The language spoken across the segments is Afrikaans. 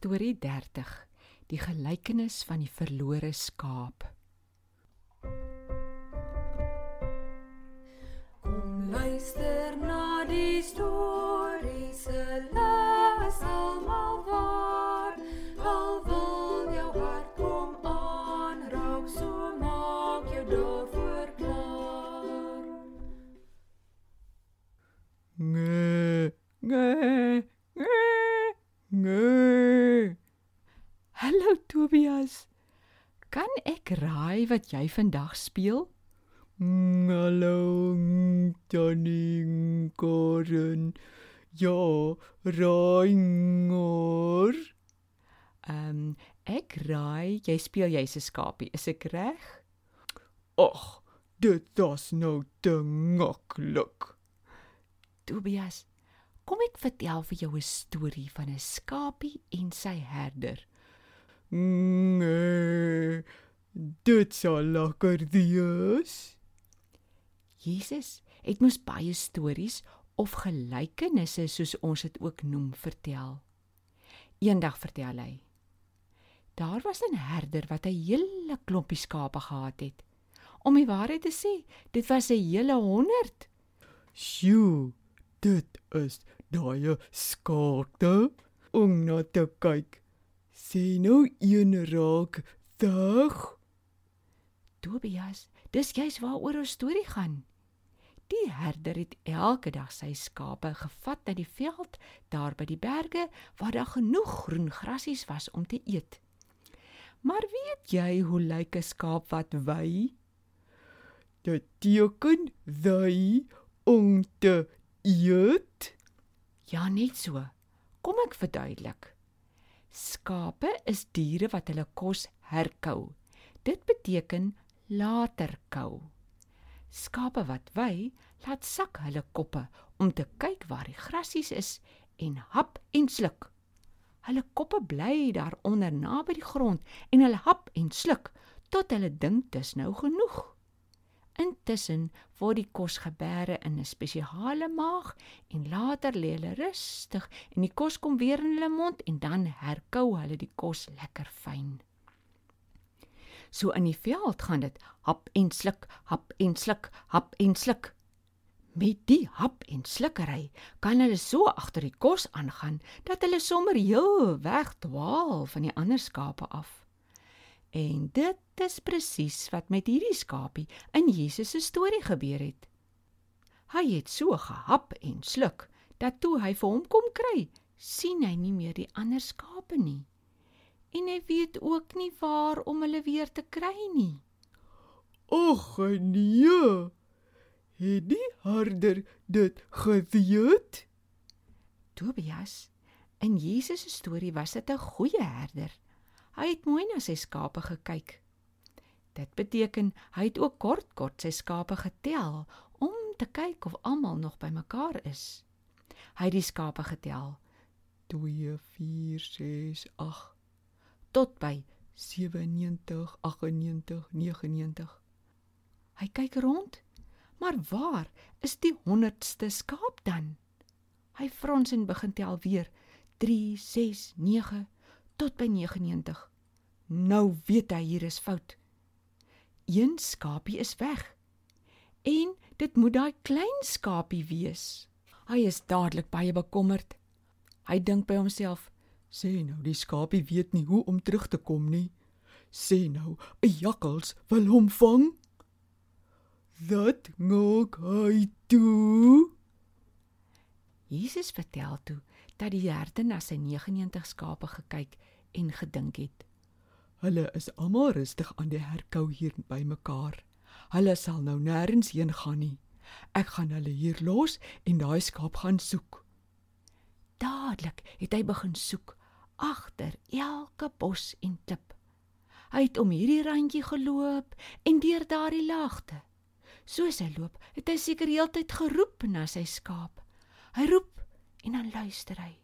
Storie 30: Die gelykenis van die verlore skaap. Kom luister na die storie se les almal waar. Al wil jou hart kom aanraak, so maak jou daarvoor klaar. Ngee, ngee, ngee, ngee. Hallo Tobias. Kan ek raai wat jy vandag speel? Hallo, mm, Karen. Ja, Raingor. Ehm um, ek raai jy speel jy's 'n skapie. Is ek reg? Ag, dit was nou te maklik. Tobias, kom ek vertel vir jou 'n storie van 'n skapie en sy herder. Nee, dit sal lekker wees. Jesus het mos baie stories of gelykenisse soos ons dit ook noem vertel. Eendag vertel hy: Daar was 'n herder wat 'n hele klompie skape gehad het. Om die waarheid te sê, dit was 'n hele 100. Sjoe, dit is daai skaarte om na te kyk. Sien nou een raak dag. Tobias, dis juis waaroor ons storie gaan. Die herder het elke dag sy skape gevat na die veld daar by die berge waar daar genoeg groen grasies was om te eet. Maar weet jy hoe lyk 'n skaap wat wy? Dit teken wy om te eet. Ja, net so. Kom ek verduidelik. Skape is diere wat hulle kos herkou. Dit beteken later kou. Skape wat wy, laat sak hulle koppe om te kyk waar die grasies is en hap en sluk. Hulle koppe bly daaronder naby die grond en hulle hap en sluk tot hulle dink dis nou genoeg. Intussen word die kos gebeere in 'n spesiale maag en later lê hulle rustig en die kos kom weer in hulle mond en dan herkou hulle die kos lekker fyn. So in die veld gaan dit hap en sluk, hap en sluk, hap en sluk. Met die hap en slukkery kan hulle so agter die kos aangaan dat hulle sommer heel weg dwaal van die ander skape af. En dit is presies wat met hierdie skapie in Jesus se storie gebeur het. Hy het so gehap en sluk dat toe hy vir hom kom kry, sien hy nie meer die ander skape nie. En hy weet ook nie waar om hulle weer te kry nie. Ag nee. Het die herder dit geweet? Tobias, in Jesus se storie was dit 'n goeie herder. Hy het mooi na sy skape gekyk. Dit beteken hy het ook kort kort sy skape getel om te kyk of almal nog bymekaar is. Hy het die skape getel 2 4 6 8 tot by 97 98 99 hy kyk rond. Maar waar is die 100ste skaap dan? Hy frons en begin tel weer 3 6 9 tot by 99. Nou weet hy hier is fout. Een skapie is weg. En dit moet daai klein skapie wees. Hy is dadelik baie bekommerd. Hy dink by homself: Sê nou, die skapie weet nie hoe om terug te kom nie. Sê nou, 'n jakkals wil hom vang. Dat maak hy toe. Jesus vertel toe dat die herder na sy 99 skape gekyk en gedink het: Hulle is almal rustig aan die herkou hier by mekaar. Hulle sal nou nêrens heen gaan nie. Ek gaan hulle hier los en daai skaap gaan soek. Dadelik het hy begin soek agter elke bos en klip. Hy het om hierdie randjie geloop en deur daardie laagte. Soos hy loop, het hy seker heeltyd geroep na sy skaap. Hy roep en dan luister hy.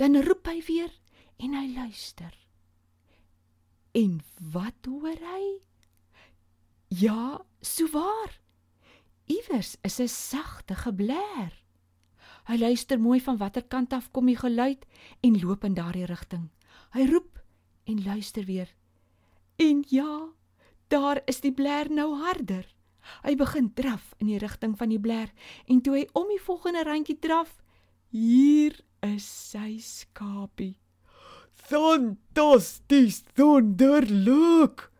Dan roep hy weer en hy luister. En wat hoor hy? Ja, so waar. Iewers is 'n sagte gebler. Hy luister mooi van watter kant af kom die geluid en loop in daardie rigting. Hy roep en luister weer. En ja, daar is die bler nou harder. Hy begin draf in die rigting van die bler en toe hy om die volgende randjie draf, hier is sy skapie. Fantasties, wonderlik.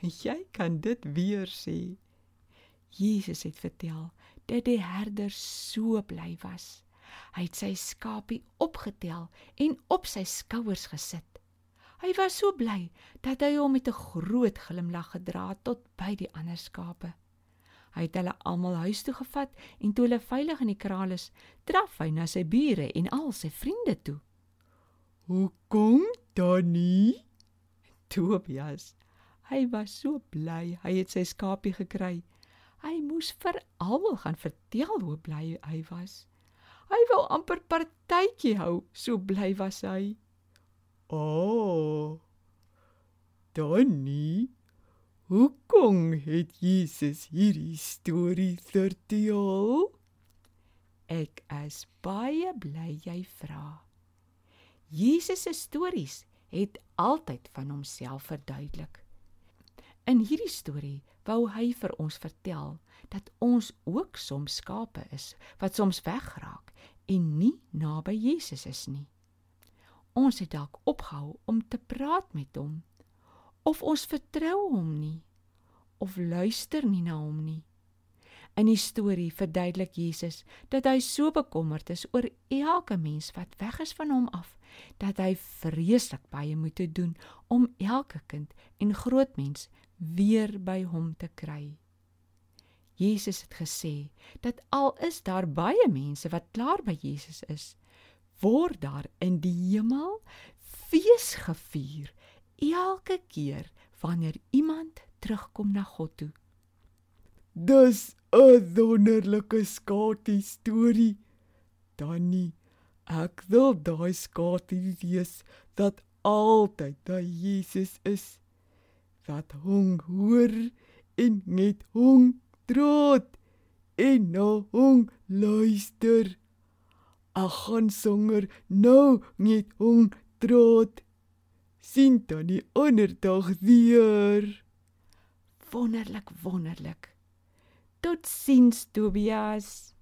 Jy kan dit weer sê. Jesus het vertel dat die herder so bly was. Hy het sy skapie opgetel en op sy skouers gesit. Hy was so bly dat hy hom met 'n groot glimlag gedra het tot by die ander skape. Hy het hulle almal huis toe gevat en toe hulle veilig in die kraal is, draf hy na sy bure en al sy vriende toe. Hoe kom Danny? Tobias. Hy was so bly hy het sy skapie gekry. Hy moes vir almal gaan vertel hoe bly hy was. Hy wou amper partytjie hou, so bly was hy. O. Oh, Danny, hoekom het Jesus hierdie storie vertel? Ek is baie bly jy vra. Jesus se stories het altyd van homself verduidelik. In hierdie storie wou hy vir ons vertel dat ons ook soms skape is wat soms wegraak en nie naby Jesus is nie. Ons het dalk opgehou om te praat met hom of ons vertrou hom nie of luister nie na hom nie. In die storie verduidelik Jesus dat hy so bekommerd is oor elke mens wat weg is van hom af, dat hy vreeslik baie moet doen om elke kind en groot mens weer by hom te kry. Jesus het gesê dat al is daar baie mense wat klaar by Jesus is, word daar in die hemel fees gevier elke keer wanneer iemand terugkom na God toe. Dis 'n wonderlike skatie storie. Danny, ek wil daai skatie wees wat altyd by Jesus is. Wat hom hoor en net hom troot en nou hom luister. Ag gaan songer nou net hom troot. Sien dan die ander dag weer. Wonderlik, wonderlik. Tot sins Tobias.